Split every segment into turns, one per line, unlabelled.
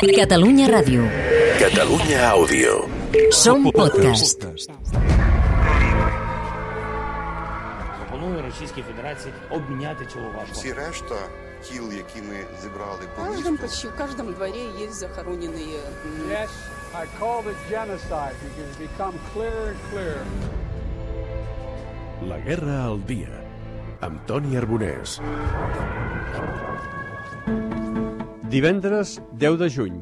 Catalunya Ràdio.
Catalunya Àudio.
Som podcast.
Пропоную Російській Федерації обміняти цього важко.
Всі решта тіл, які ми зібрали
В
по
каждом,
місту,
почти в каждом дворе есть захороненные м,
Yes, I called it genocide because it's become clearer and clearer.
La guerra al dia. Amb Toni Arbonès.
Divendres 10 de juny.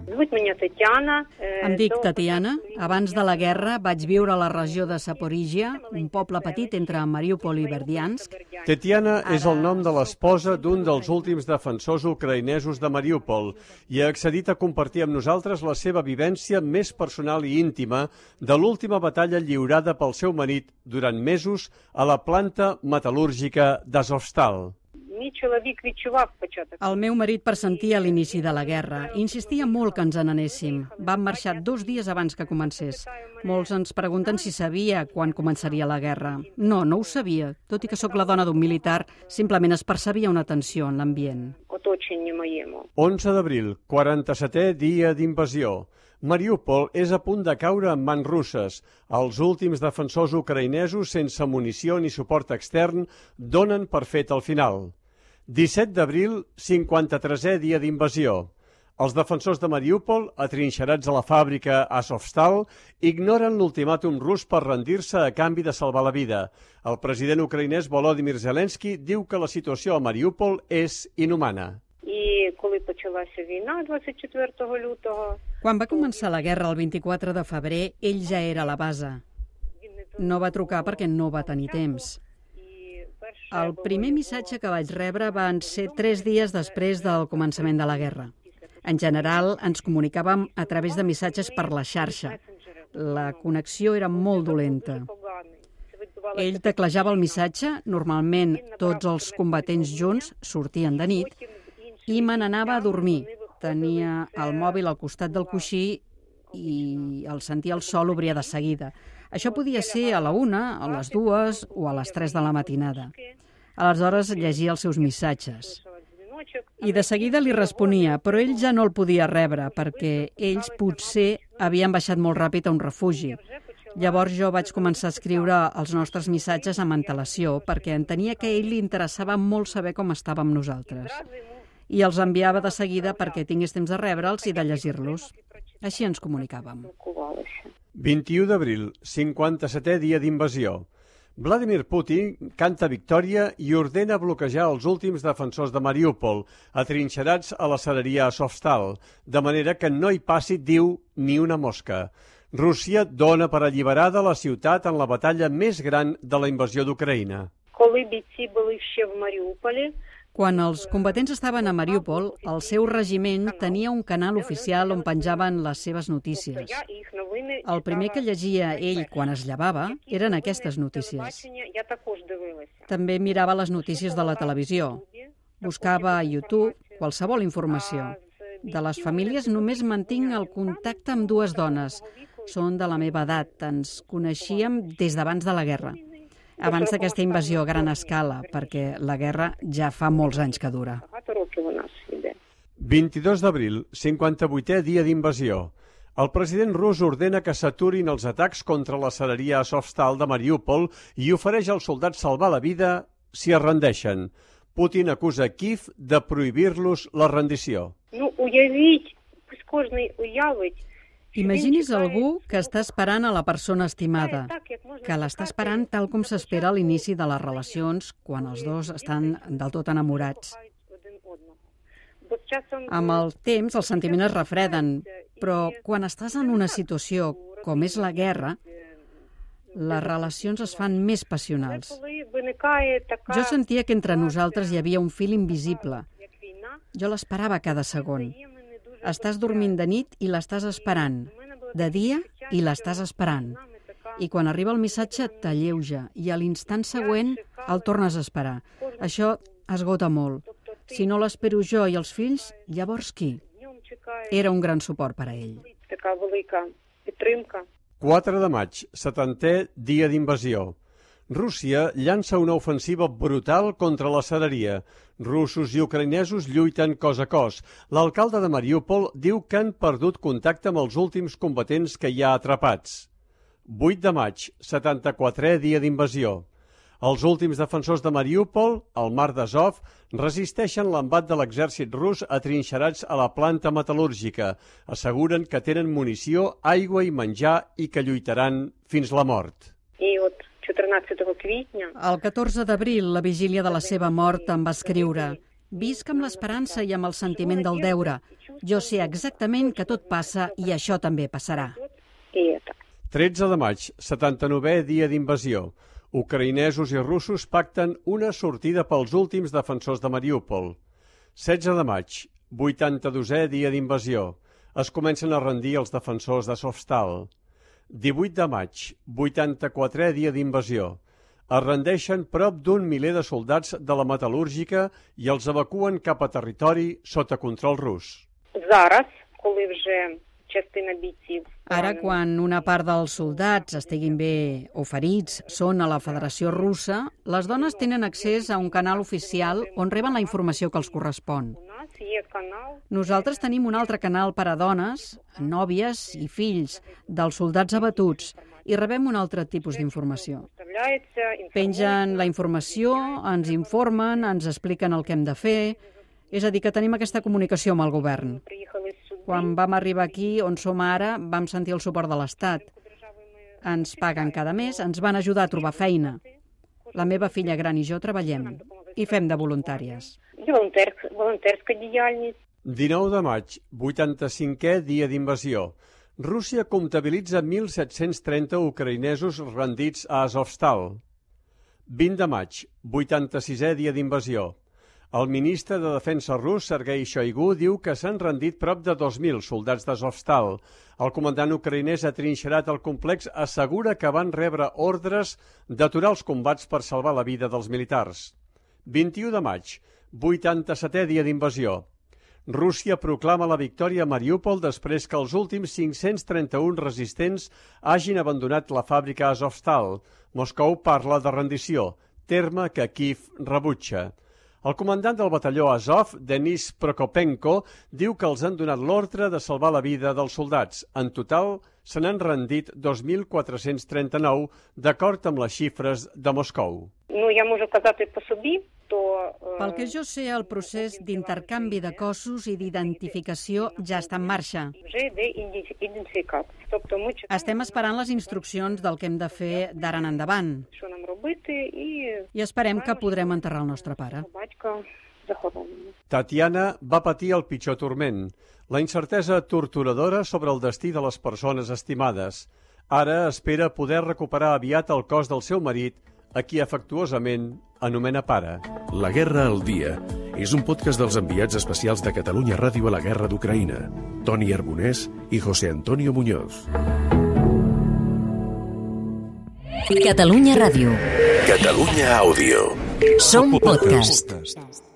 Em dic Tatiana. Abans de la guerra vaig viure a la regió de Saporígia, un poble petit entre Mariupol i Verdiansk.
Tatiana és el nom de l'esposa d'un dels últims defensors ucraïnesos de Mariupol i ha accedit a compartir amb nosaltres la seva vivència més personal i íntima de l'última batalla lliurada pel seu marit durant mesos a la planta metal·lúrgica d'Azovstal.
Мій чоловік відчував початок.
El meu marit pressentia l'inici de la guerra. Insistia molt que ens n'anéssim. Vam marxar dos dies abans que comencés. Molts ens pregunten si sabia quan començaria la guerra. No, no ho sabia. Tot i que sóc la dona d'un militar, simplement es percebia una tensió en l'ambient.
оточенні моєму.
11 d'abril, 47è dia d'invasió. Mariupol és a punt de caure en mans russes. Els últims defensors ucraïnesos, sense munició ni suport extern, donen per fet el final. 17 d'abril, 53è dia d'invasió. Els defensors de Mariupol, atrinxerats a la fàbrica Azovstal, ignoren l'ultimàtum rus per rendir-se a canvi de salvar la vida. El president ucraïnès Volodymyr Zelensky diu que la situació a Mariupol és inhumana.
І коли почалася війна 24 лютого,
Quan va començar la guerra el 24 de febrer, ell ja era a la base. No va trucar perquè no va tenir temps. El primer missatge que vaig rebre van ser tres dies després del començament de la guerra. En general, ens comunicàvem a través de missatges per la xarxa. La connexió era molt dolenta. Ell teclejava el missatge, normalment tots els combatents junts sortien de nit, i me n'anava a dormir. Tenia el mòbil al costat del coixí i el sentia el sol obria de seguida. Això podia ser a la una, a les dues o a les tres de la matinada. Aleshores llegia els seus missatges. I de seguida li responia, però ell ja no el podia rebre perquè ells potser havien baixat molt ràpid a un refugi. Llavors jo vaig començar a escriure els nostres missatges amb antelació perquè entenia que a ell li interessava molt saber com estàvem nosaltres. I els enviava de seguida perquè tingués temps de rebre'ls i de llegir-los. Així ens comunicàvem.
Vint-i-u d'abril, 57è dia d'invasió. Vladimir Putin canta victòria i ordena bloquejar els últims defensors de Mariúpol, atrinxerats a la cereria Sofstal, de manera que no hi passi, diu, ni una mosca. Rússia dona per alliberada la ciutat en la batalla més gran de la invasió d'Ucraïna.
Коли бійці були ще в Маріуполі,
Quan els combatents estaven a Mariupol, el seu regiment tenia un canal oficial on penjaven les seves notícies.
я їх новини
El primer que llegia ell quan es llevava eren aquestes notícies.
телебачення я також дивилася.
També mirava les notícies de la televisió. Buscava a YouTube qualsevol informació. De les famílies només mantinc el contacte amb dues dones. Són de la meva edat. Ens coneixíem des d'abans de la guerra. Abans d'aquesta invasió a gran escala, perquè la guerra ja fa molts anys que dura.
Багато років у нас йде.
22 d'abril, 58è dia d'invasió. El president rus ordena que s'aturin els atacs contra la cereria Azovstal de Mariupol i ofereix als soldats salvar la vida si es rendeixen. Putin acusa Kiev de prohibir-los la rendició.
Ну, уявіть, пусть кожний уявить,
Imagini's algú que està esperant a la persona estimada, que l'està esperant tal com s'espera a l'inici de les relacions, quan els dos estan del tot enamorats. Amb el temps, els sentiments es refreden, però quan estàs en una situació com és la guerra, les relacions es fan més passionals. Jo sentia que entre nosaltres hi havia un fil invisible. Jo l'esperava cada segon. Estàs dormint de nit i l'estàs esperant, de dia i l'estàs esperant. I quan arriba el missatge t'alleuja i a l'instant següent el tornes a esperar. Això esgota molt. Si no l'espero jo i els fills, llavors qui? Era un gran suport per a ell.
4 de maig, 70è dia d'invasió. Rússia llança una ofensiva brutal contra la cereria. Russos i ucraïnesos lluiten cos a cos. L'alcalde de Mariúpol diu que han perdut contacte amb els últims combatents que hi ha atrapats. 8 de maig, 74è dia d'invasió. Els últims defensors de Mariúpol, al mar d'Azov, resisteixen l'embat de l'exèrcit rus atrinxerats a la planta metal·lúrgica. Asseguren que tenen munició, aigua i menjar i que lluitaran fins la mort.
І от 14 квітня
El 14 d'abril, la vigília de la seva mort, em va escriure Visc amb l'esperança i amb el sentiment del deure. Jo sé exactament que tot passa i això també passarà.
і це.
13 de maig, 79è dia d'invasió. Ucraïnesos i russos pacten una sortida pels últims defensors de Mariúpol. 16 de maig, 82è dia d'invasió. Es comencen a rendir els defensors de Sofstal. 18 de maig, 84è dia d'invasió. Es rendeixen prop d'un miler de soldats de la metal·lúrgica i els evacuen cap a territori sota control rus.
Зараз, коли вже частина бійців
Ara, quan una part dels soldats estiguin bé o ferits, són a la Federació Russa, les dones tenen accés a un canal oficial on reben la informació que els correspon. Nosaltres tenim un altre canal per a dones, nòvies i fills dels soldats abatuts i rebem un altre tipus d'informació. Pengen la informació, ens informen, ens expliquen el que hem de fer... És a dir, que tenim aquesta comunicació amb el govern. Quan vam arribar aquí, on som ara, vam sentir el suport de l'Estat. Ens paguen cada mes, ens van ajudar a trobar feina. La meva filla gran i jo treballem i fem de voluntàries.
19 de maig, 85è dia d'invasió. Rússia comptabilitza 1.730 ucraïnesos rendits a Azovstal. 20 de maig, 86è dia d'invasió. El ministre de Defensa rus, Sergei Shoigu, diu que s'han rendit prop de 2.000 soldats d'Azovstal. El comandant ucraïnès atrinxerat al complex assegura que van rebre ordres d'aturar els combats per salvar la vida dels militars. 21 de maig, 87è dia d'invasió. Rússia proclama la victòria a Mariúpol després que els últims 531 resistents hagin abandonat la fàbrica Azovstal. Moscou parla de rendició, terme que Kiev rebutja. El comandant del batalló Azov, Denis Prokopenko, diu que els han donat l'ordre de salvar la vida dels soldats. En total, se n'han rendit 2.439, d'acord amb les xifres de Moscou.
Ну, я можу казати по собі, то е,
pel que jo sé, el procés d'intercanvi de cossos i d'identificació ja està en marxa. Estem esperant les instruccions del que hem de fer d'ara en endavant. I esperem que podrem enterrar el nostre pare.
Tatiana va patir el pitjor torment, la incertesa torturadora sobre el destí de les persones estimades. Ara espera poder recuperar aviat el cos del seu marit a qui afectuosament anomena pare.
La guerra al dia és un podcast dels enviats especials de Catalunya Ràdio a la guerra d'Ucraïna, Toni Arbonès i José Antonio Muñoz.
Catalunya Ràdio.
Catalunya Àudio.
Som podcast.
podcast.